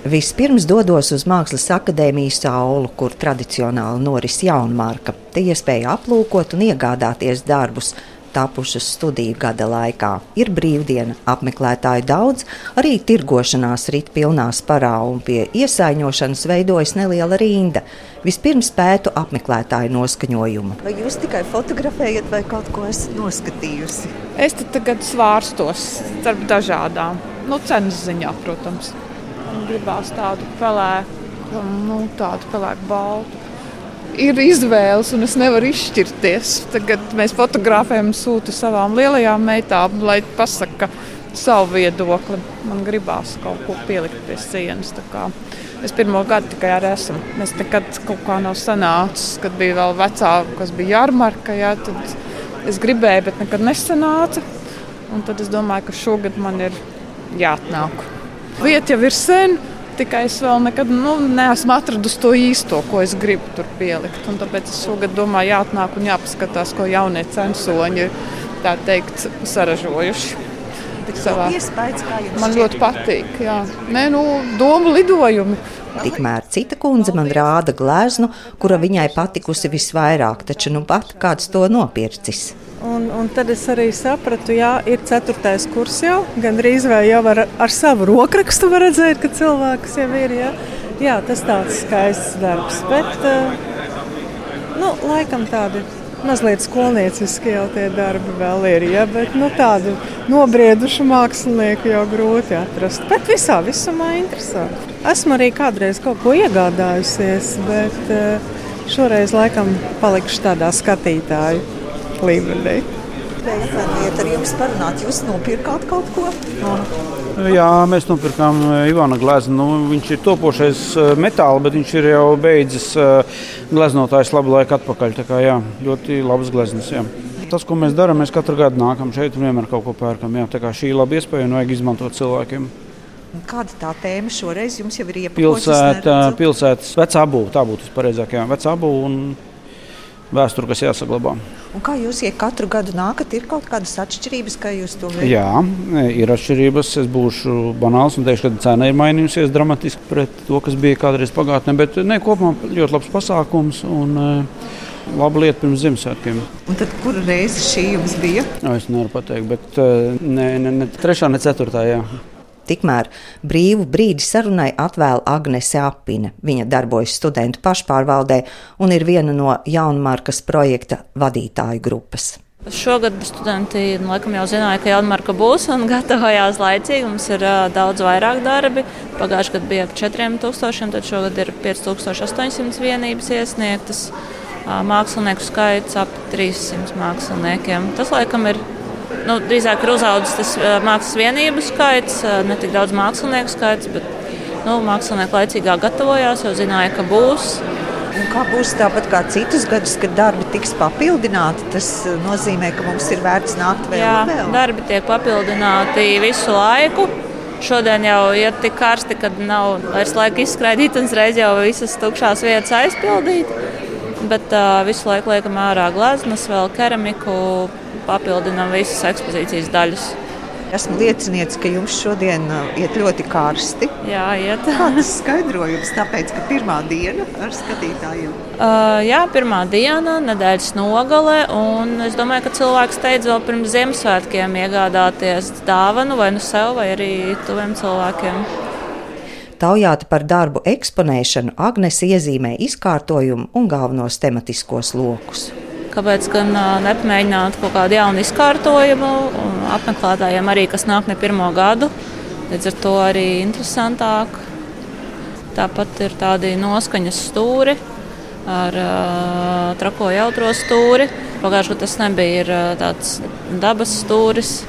Vispirms dodos uz Mākslas akadēmijas saulu, kur tradicionāli noris jaunmarka. Te iespēja aplūkot un iegādāties darbus, tapušas studiju gada laikā. Ir brīvdiena, apmeklētāju daudz, arī tirgošanās rit pilnā sparā un pie iesaiņošanas veidojas neliela rinda. Vispirms pētu apmeklētāju noskaņojumu. Vai jūs tikai fotografējat vai kaut ko esat noskatījusi? Es te tagad svārstos starp dažādām, nu, cenas ziņā, protams. Man gribās tādu pelēku, nu, tādu pelēku baltu ir izvēles, un es nevaru izšķirties. Tagad mēs fotografējam, sūtu savām lielajām meitām, lai pasakā savu viedokli. Man gribās kaut ko pielikt pie sienas. Es pirmo gadu tikai ar esmu. Es nekad kaut kā nav sanācis, kad bija vēl vecāka, kas bija jārmarka. Jā, tad es gribēju, bet nekad nesanāca. Un tad es domāju, ka šogad man ir jāatnāk. Vieta jau ir sen, tikai es vēl nekad nu, neesmu atradusi to īsto, ko es gribu tur pielikt. Un tāpēc es šogad domāju, jāatnāk un jāpaskatās, ko jaunie censoņi ir teikt, saražojuši. Savā. Man ļoti patīk. Jā. Nē, nu, domu lidojumi. Tikmēr cita kundze man rāda gleznu, kura viņai patikusi visvairāk, taču nu pat kāds to nopircis. Un, un tad es arī sapratu, ka ir ceturtais kurs jau. Gan drīz vai jau ar, ar savu rokrakstu var redzēt, ka cilvēks jau ir. Jā, jā tas tāds skaists darbs. Bet, uh, nu, laikam tādi mazliet skolnieciski jau tie darbi vēl ir. Ja? Bet nu, tādu nobriedušu mākslinieku jau grūti atrast. Bet visā visumā interesanti. Esmu arī kādreiz kaut ko iegādājusies, bet uh, šoreiz laikam palikšu tādā skatītāju līmenī. Iet ar jums parunāt, jūs nopirkāt kaut ko? No. Jā, mēs nopirkām eh, Ivana gleznu. Nu, viņš ir topošais eh, metāls, bet viņš ir jau beidzis eh, gleznotājs labu laiku atpakaļ. Tā kā jā, ļoti labs gleznas. Jā. Tas, ko mēs darām, mēs katru gadu nākam šeit un vienmēr kaut ko pērkam. Jā. Tā kā šī ir laba iespēja un vajag izmantot cilvēkiem. Kāda tā tēma šoreiz jums jau ir iepazīstināta? Pilsēta, pilsētas vecā būvniecība, tā būtu pareizāk. Jā, vecā būvniecība un vēsture, kas jāsaglabā. Un kā jūs, ja katru gadu nākat, ir kaut kādas atšķirības, kā jūs to vērtējat? Jā, ir atšķirības. Es būšu banāls un teikšu, ka cena ir mainījusies dramatiski pret to, kas bija kādreiz pagātnē. Bet ne, kopumā ļoti labs pasākums. Un, eh, Laba lieta pirms Ziemassvētkiem. Un tad, kura reize šī jums bija? O, es nevaru pateikt, bet ne, ne, ne trešā, ne ceturtā. Jā. Tikmēr brīvu brīdi sarunai atvēl Agnese Apine. Viņa darbojas studentu pašpārvaldē un ir viena no jaunmarkas projekta vadītāju grupas. Šogad studenti nu, laikam jau zināja, ka jaunmarka būs un gatavojās laicīgi. Mums ir uh, daudz vairāk darbi. Pagājušajā gadā bija ap 4000, tad šogad ir 5800 vienības iesniegtas. Uh, mākslinieku skaits ap 300 māksliniekiem. Tas laikam ir nu, drīzāk ir uzaugusi tas mākslas vienību skaits, ne tik daudz mākslinieku skaits, bet nu, mākslinieki laicīgāk gatavojās, jau zināja, ka būs. Un kā būs tāpat kā citus gadus, kad darbi tiks papildināti? Tas nozīmē, ka mums ir vērts nākt vēl. Jā, vēl. darbi tiek papildināti visu laiku. Šodien jau ir tik karsti, ka nav vairs laika izskraidīt un uzreiz jau visas tukšās vietas aizpildīt. Bet uh, visu laiku liekam ārā gleznas, vēl keramiku, papildinām visas ekspozīcijas daļas. Esmu liecinieks, ka jums šodien iet ļoti karsti. Jā, iet. Kāds skaidrojums? Tāpēc, ka pirmā diena ar skatītājiem. Uh, jā, pirmā diena, nedēļas nogale. Es domāju, ka cilvēks teica vēl pirms Ziemassvētkiem iegādāties dāvanu vai nu sev, vai arī tuviem cilvēkiem. Taujāta par darbu eksponēšanu, Agnēs iezīmē izkārtojumu un galvenos tematiskos lokus. Kāpēc gan nepamēģināt kaut kādu jaunu izkārtojumu, apmeklētājiem arī, kas nāk ne pirmo gadu, līdz ar to arī interesantāk. Tāpat ir tādi noskaņas stūri ar uh, trako jautro stūri. Pagājušajā gadā tas nebija ir, uh, tāds dabas stūris,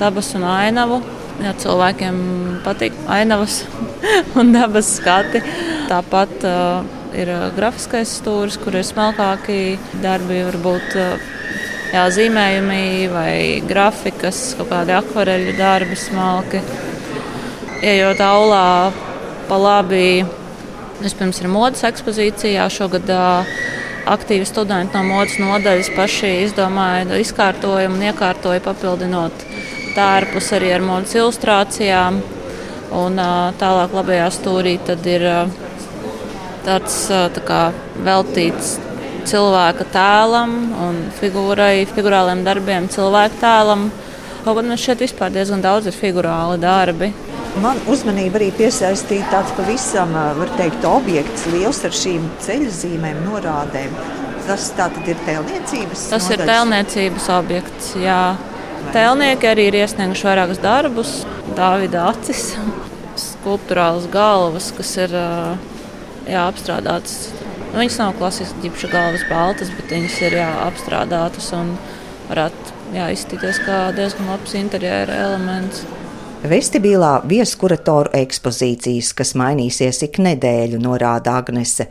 dabas un ainavu. Ja cilvēkiem patīk ainavas un dabas skati. Tāpat uh, ir grafiskais stūris, kur ir smalkāki darbi, varbūt jā, zīmējumi vai grafikas, kaut kādi akvareļu darbi smalki. Ejot aulā pa labi, vispirms ir modes ekspozīcijā. Šogad aktīvi studenti no modes nodaļas paši izdomāja izkārtojumu un iekārtoja papildinot tērpus arī ar modes ilustrācijām. Un tālāk labajā stūrī tad ir tāds tā kā veltīts cilvēka tēlam un figūrai, figurāliem darbiem, cilvēka tēlam. Kaut gan šeit vispār diezgan daudz ir figurāli darbi. Man uzmanība arī piesaistīja tāds pavisam, var teikt, objekts liels ar šīm ceļzīmēm, norādēm. Tas tad ir tēlniecības. Tas nodaļas. ir tēlniecības objekts. Jā. Tēlnieki arī ir iesnieguši vairākus darbus, Dāvida acis, skulptūrālas galvas, kas ir jā, apstrādātas Nu, viņas nav klasiski ģipša galvas baltas, bet viņas ir jā, apstrādātas un varētu jā, izskatīties kā diezgan labs interjera elements. Vestibilā vieskuratoru ekspozīcijas, kas mainīsies ik nedēļu, norāda Agnese.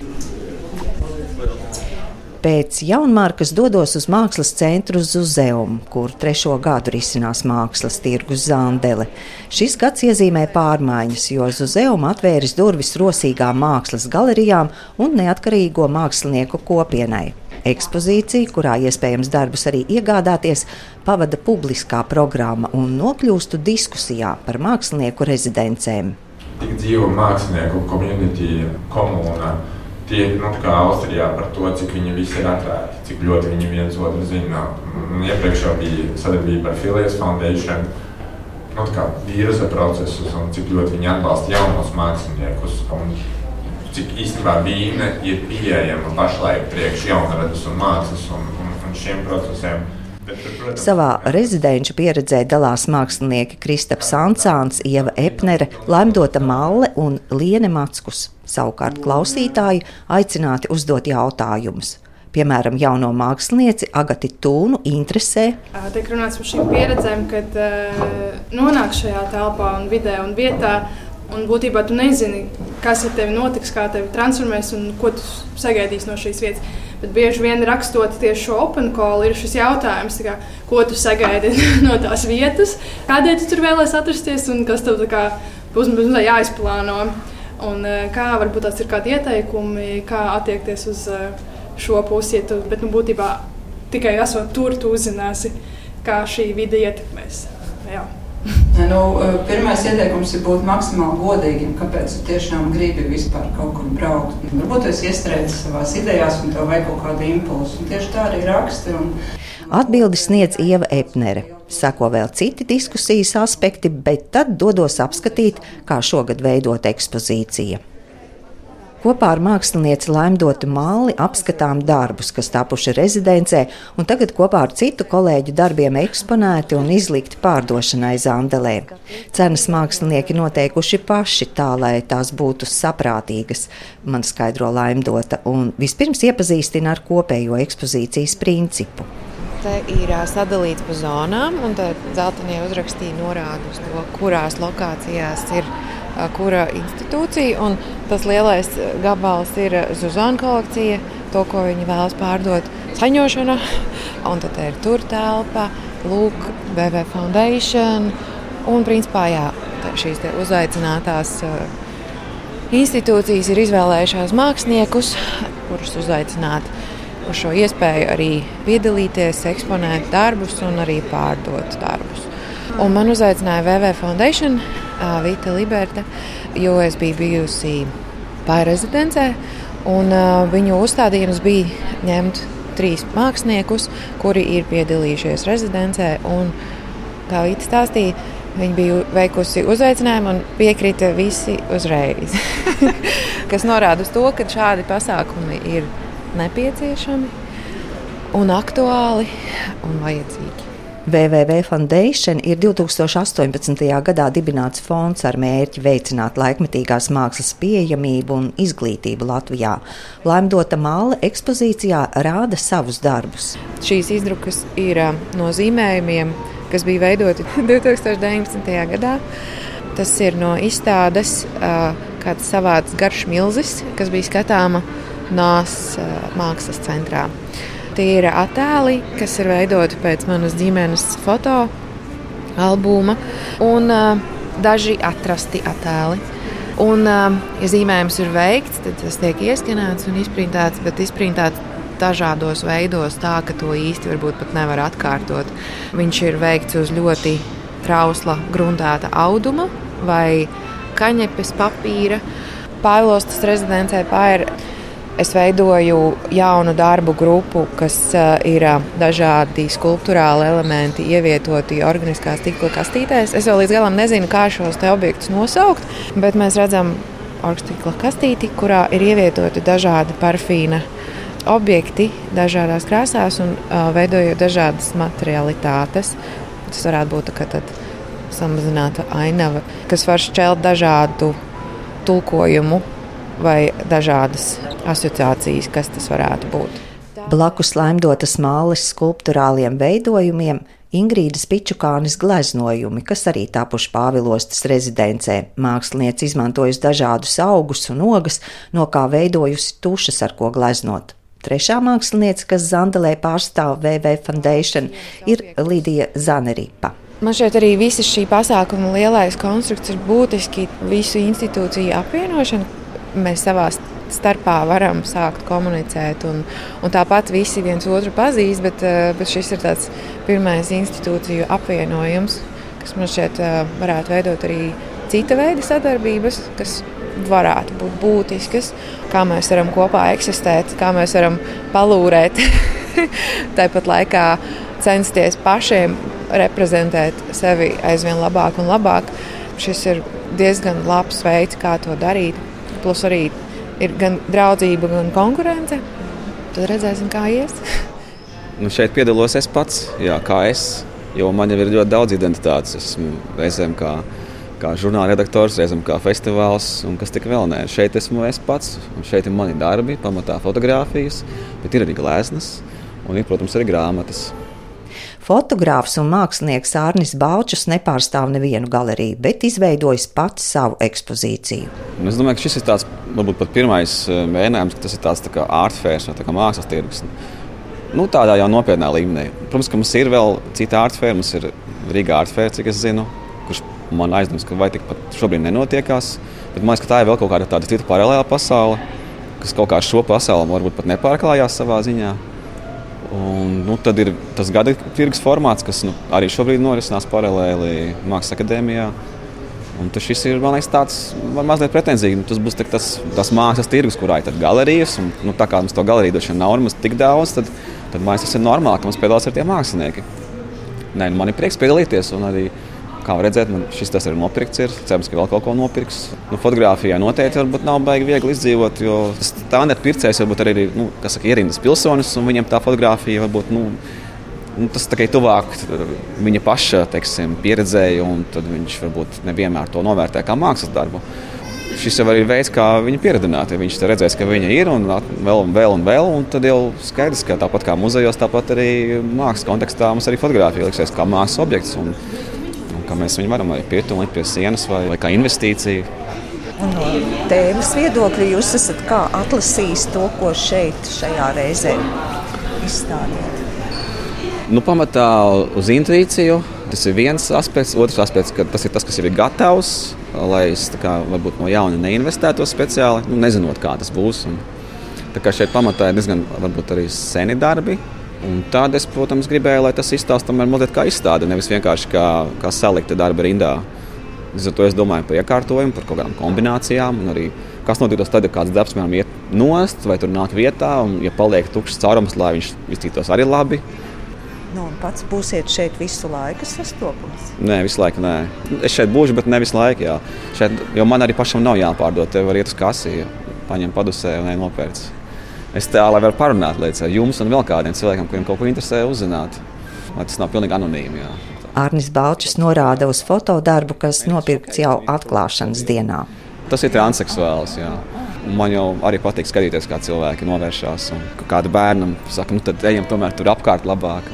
Pēc jaunmārkas dodos uz mākslas centru Zuzeumu, kur trešo gadu risinās mākslas tirgus Zandele. Šis gads iezīmē pārmaiņas, jo Zuzeuma atvēris durvis rosīgām mākslas galerijām un neatkarīgo mākslinieku kopienai. Ekspozīcija, kurā iespējams darbus arī iegādāties, pavada publiskā programma un nokļūstu diskusijā par mākslinieku rezidencēm. Tik dzīvo mākslinieku komunitī, komūna tie nu, Austrijā par to, cik viņi visi ir atvērti, cik ļoti viņi viens otru zina. Iepriekš jau bija sadarbība ar Filies Foundation, nu, kā vīrusa procesus un cik ļoti viņi atbalsta jaunos māksliniekus. Un, cik īstenībā vīna ir pieejama pašlaik priekš jaunradas un mākslas un, un, un šiem procesiem. Savā rezidenču pieredzē dalās mākslinieki Kristaps Ansāns, Ieva Epnere, Lemdota Malle un Liene Matskus. Savukārt klausītāji aicināti uzdot jautājumus. Piemēram, jauno mākslinieci Agati Tūnu interesē. Tiek runāts par šīm pieredzēm, kad uh, nonāk šajā telpā un vidē un vietā. Un būtībā tu nezini, kas ar tevi notiks, kā tevi transformēs un ko tu sagaidīsi no šīs vietas. Bet bieži vien rakstot tieši šo open call, ir šis jautājums, kā, ko tu sagaidi no tās vietas, kādēļ tu tur vēlēsies atrasties un kas tev būs jāizplāno. Un, eh, kā varbūt tās ir kādi ieteikumi, kā attiekties uz eh, šo pusi. Ja tu, bet nu, būtībā tikai esot tur, tu uzzināsi, kā šī vide ietekmēs. Jā. Nu, eh, pirmais ieteikums ir būt maksimāli godīgam, kāpēc tu tiešām gribi vispār kaut kur braukt. Varbūt es iestrēdzu savā idejās, un tev vajag kaut kādu impulsu. Tieši tā arī raksti. Un... Atbildi sniedz Ieva Epnere. Seko vēl citi diskusijas aspekti, bet tad dodos apskatīt, kā šogad veidot ekspozīcija. Kopā ar mākslinieci Laimdotu Māli apskatām darbus, kas tapuši rezidencē, un tagad kopā ar citu kolēģu darbiem eksponēti un izlikti pārdošanai Zandelē. Cenas mākslinieki noteikuši paši tā, lai tās būtu saprātīgas, man skaidro Laimdota, un vispirms iepazīstina ar kopējo ekspozīcijas principu te ir sadalīts pa zonām, un dzeltenie uzrakstīja norāda uz to, kurās lokācijās ir kura institūcija. Tas lielais gabals ir Zuzana kolekcija, to, ko viņi vēlas pārdot saņošanā. Un tad ir tur telpa, Lūk, BV Foundation. Un, principā, jā, šīs uzaicinātās institūcijas ir izvēlējušās māksliniekus, kurus uzaicināt uz šo iespēju arī piedalīties, eksponēt darbus un arī pārdot darbus. Un man uzaicināja VV Foundation, Vita Liberta, jo es biju bijusi pārrezidencē, un viņu uzstādījums bija ņemt trīs māksliniekus, kuri ir piedalījušies rezidencē. Kā Vita stāstīja, Viņa bija veikusi uzaicinājumu un piekrita visi uzreiz. kas norāda uz to, ka šādi pasākumi ir nepieciešami un aktuāli un vajadzīgi. WWW Foundation ir 2018. gadā dibināts fonds ar mērķi veicināt laikmetīgās mākslas pieejamību un izglītību Latvijā. Laimdota māla ekspozīcijā rāda savus darbus. Šīs izdrukas ir no zīmējumiem, kas bija veidoti 2019. gadā. Tas ir no izstādes kāds savāds garš milzis, kas bija skatāma Nās mākslas centrā. Tie ir attēli, kas ir veidoti pēc manas ģimenes foto albuma, un uh, daži atrasti attēli. Un, uh, ja zīmējums ir veikts, tad tas tiek ieskanēts un izprintēts, bet izprintēts dažādos veidos, tā ka to īsti varbūt pat nevar atkārtot. Viņš ir veikts uz ļoti trausla, gruntēta auduma vai kaņepes, papīra. Pāvilostas rezidencē pāri es veidoju jaunu darbu grupu, kas uh, ir uh, dažādi skulptūrāli elementi ievietoti organiskās tīkla kastītēs. Es vēl līdz galam nezinu, kā šos objektus nosaukt, bet mēs redzam orkestīkla kastīti, kurā ir ievietoti dažādi parfīna objekti dažādās krāsās un uh, veidojot dažādas materialitātes. Tas varētu būt tā samazināta ainava, kas var šķelt dažādu tulkojumu vai dažādas asociācijas, kas tas varētu būt. Blakus laimdotas māles skulptūrāliem veidojumiem Ingrīdas Pičukānis gleznojumi, kas arī tapuši Pāvilostas rezidencē. Mākslinieci izmantojusi dažādus augus un ogas, no kā veidojusi tušas, ar ko gleznot. Trešā mākslinieca, kas Zandelē pārstāv VV Foundation, ir Lidija Zaneripa. Man šeit arī visa šī pasākuma lielais konstrukts ir būtiski visu institūciju apvienošana. Mēs savā starpā varam sākt komunicēt. Un, un tāpat visi viens otru pazīst, bet, eh, bet šis ir tāds pirmais institūciju apvienojums, kas man šķiet eh, varētu veidot arī cita veida sadarbības, kas varētu būt būtiskas, kā mēs varam kopā eksistēt, kā mēs varam palūrēt. Tāpat laikā censties pašiem reprezentēt sevi aizvien labāk un labāk. Šis ir diezgan labs veids, kā to darīt. Plus arī ir gan draudzība, gan konkurence. Tad redzēsim, kā ies. nu šeit piedalos es pats, jā, kā es. Jo man jau ir ļoti daudz identitātes. Esmu reizēm kā, kā žurnāla redaktors, reizēm kā festivāls un kas tik vēl nē. Šeit esmu es pats, un šeit ir mani darbi, pamatā fotografijas, bet ir arī gleznas un ir, protams, arī grāmatas. Fotogrāfs un mākslinieks Arnis Balčs nepārstāv nevienu galeriju, bet izveidojis pats savu ekspozīciju. Es domāju, ka šis ir tāds, varbūt pat pirmais eh, mēģinājums, ka tas ir tāds tā kā ārfērs vai kā mākslas tirgus. Nu, tādā jau nopietnā līmenī. Protams, ka mums ir vēl cita ārfēra, mums ir Rīgā ārfēra, cik es zinu, kurš man aizdomas, ka vai tikpat šobrīd nenotiekās. Bet man liekas, ka tā ir vēl kaut kāda tāda cita paralēla pasaule, kas kaut kā šo pasauli varbūt pat nepārklājās savā ziņā. Un, nu, tad ir tas gada tirgus formāts, kas nu, arī šobrīd norisinās paralēli Mākslas akadēmijā. Un šis ir liekas, tāds mazliet pretenzīgi. Nu, tas būs tas, tas mākslas tirgus, kurā ir galerijas. Un, nu, tā kā mums to galeriju vien nav nemaz tik daudz, tad, tad man tas ir normāli, ka mums piedalās ar tiem mākslinieki. Nē, nu, man ir prieks piedalīties. Arī, Kā redzēt, man šis tas ir nopirkts. Ir. Cerams, ka vēl kaut ko nopirks. Nu, fotografijā noteikti nav baigi viegli izdzīvot, jo tā nepircējs varbūt arī ir nu, saka, ierindas pilsonis, un viņam tā fotografija varbūt. Nu, nu, tas ir tuvāk viņa paša teiksim, pieredzēji, un viņš varbūt nevienmēr to novērtē kā mākslas darbu. Šis jau ir veids, kā viņu pieredzināt. Ja viņš redzēs, ka viņa ir un vēl un vēl un vēl, un tad jau skaidrs, ka tāpat kā muzejos, tāpat arī mākslas kontekstā mums arī fotografija liksies kā mākslas objekts. Un, ka mēs viņu varam arī pietuvēt pie sienas vai, vai kā investīciju. Un no tēmas viedokļa jūs esat atlasījis to, ko šeit, šajā reizē izstādījat? Nu, pamatā uz intuīciju. Tas ir viens aspekts. Otrs aspekts, ka tas ir tas, kas jau ir gatavs, lai es kā, varbūt no jauna neinvestētu speciāli, nu, nezinot, kā tas būs. Un, tā kā šeit pamatā ir diezgan varbūt arī seni darbi, Un tad es, protams, gribēju, lai tas izstāsta mazliet kā izstāde, nevis vienkārši kā, kā salikta darba rindā. Līdz ar to es domāju par iekārtojumu, par kaut kādām kombinācijām. Arī, kas notiktos tad, ja kāds darbs piemēram iet nost vai tur nāk vietā, un ja paliek tukšs caurums, lai viņš iztītos arī labi. Nu, pats būsiet šeit visu laiku sastopams? Nē, visu laiku nē. Es šeit būšu, bet ne visu laiku. Jā. Šeit, jo man arī pašam nav jāpārdod. Te var iet uz kasiju, paņemt padusē un nopērts es tā lai varu parunāt līdz jums un vēl kādiem cilvēkiem, kuriem kaut ko interesē uzzināt. Lai tas nav pilnīgi anonīmi. Jā. Arnis Balčs norāda uz fotodarbu, kas nopirkts jau atklāšanas dienā. Tas ir transseksuāls. Jā. Man jau arī patīk skatīties, kā cilvēki novēršas. Kāda bērnam saka, nu tad ejam tomēr tur apkārt labāk.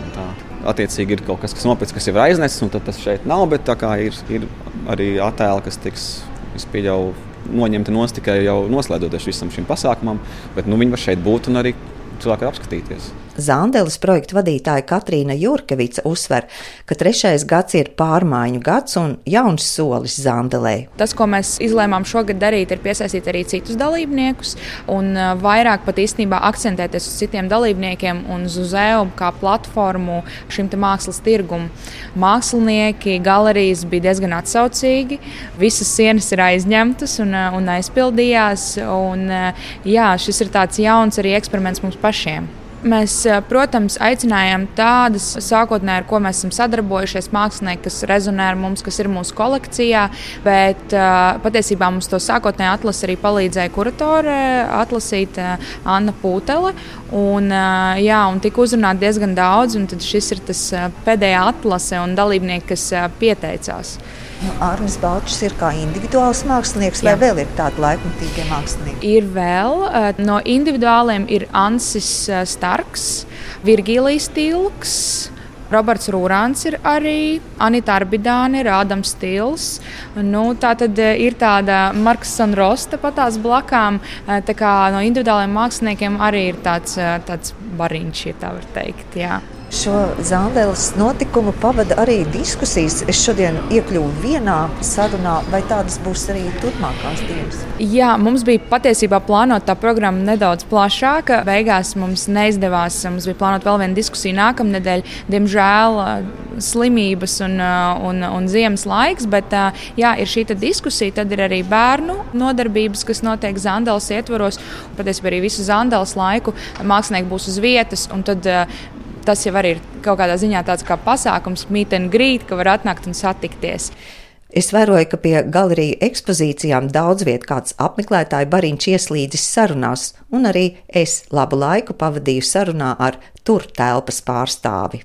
Attiecīgi ir kaut kas, kas nopirkts, kas jau ir aiznesis, un tas šeit nav. Bet ir, ir arī attēli, kas tiks, es pieļauju, noņemti no tikai jau noslēdzoties visam šim pasākumam, bet nu, viņi var šeit būt un arī cilvēki apskatīties. Zandeles projekta vadītāja Katrīna Jurkevica uzsver, ka trešais gads ir pārmaiņu gads un jauns solis Zandelē. Tas, ko mēs izlēmām šogad darīt, ir piesaistīt arī citus dalībniekus un vairāk pat īstenībā akcentēties uz citiem dalībniekiem un uz EOB kā platformu šim mākslas tirgumam. Mākslinieki, galerijas bija diezgan atsaucīgi, visas sienas ir aizņemtas un, un aizpildījās. Un, jā, šis ir tāds jauns arī eksperiments mums pašiem. Mēs, eh, protams, aicinājām tādas sākotnēji, ar ko mēs esam sadarbojušies, mākslinieki, kas rezonē ar mums, kas ir mūsu kolekcijā. Bet eh, patiesībā mums to sākotnēji atlasi arī palīdzēja kuratore atlasīt eh, Anna Pūtele. Un, jā, un tika uzrunāti diezgan daudz, un šis ir tas pēdējā atlase un dalībnieki, kas pieteicās. Nu, Arnēs Balčs ir kā individuāls mākslinieks, vai Jā. vēl ir tādi laikmatīgie mākslinieki? Ir vēl no individuāliem ir Ansis Starks, Virgīlijs Tilks. Roberts Rūrāns ir arī, Anita Arbidāne ir Ādams Stils. Nu, tā tad ir tāda Marks Sanrosta patās blakām. Tā kā no individuāliem māksliniekiem arī ir tāds, tāds bariņš, ja tā var teikt. Jā. Šo Zāndēlas notikumu pavada arī diskusijas. Es šodien iekļuvu vienā sarunā, vai tādas būs arī turpmākās dienas? Jā, mums bija patiesībā plānota tā programma nedaudz plašāka. Beigās mums neizdevās. Mums bija plānota vēl viena diskusija nākamnedēļ. Diemžēl slimības un, un, un ziemas laiks, bet jā, ir šī diskusija. Tad ir arī bērnu nodarbības, kas notiek Zāndēlas ietvaros. Patiesībā arī visu Zāndēlas laiku mākslinieki būs uz vietas. Tad tas jau ir kaut kādā ziņā tāds kā pasākums, and greet, ka var atnākt un satikties. Es vēroju, ka pie galeriju ekspozīcijām daudz vietā kāds apmeklētāju bariņš ieslīdis sarunās, un arī es labu laiku pavadīju sarunā ar tur telpas pārstāvi.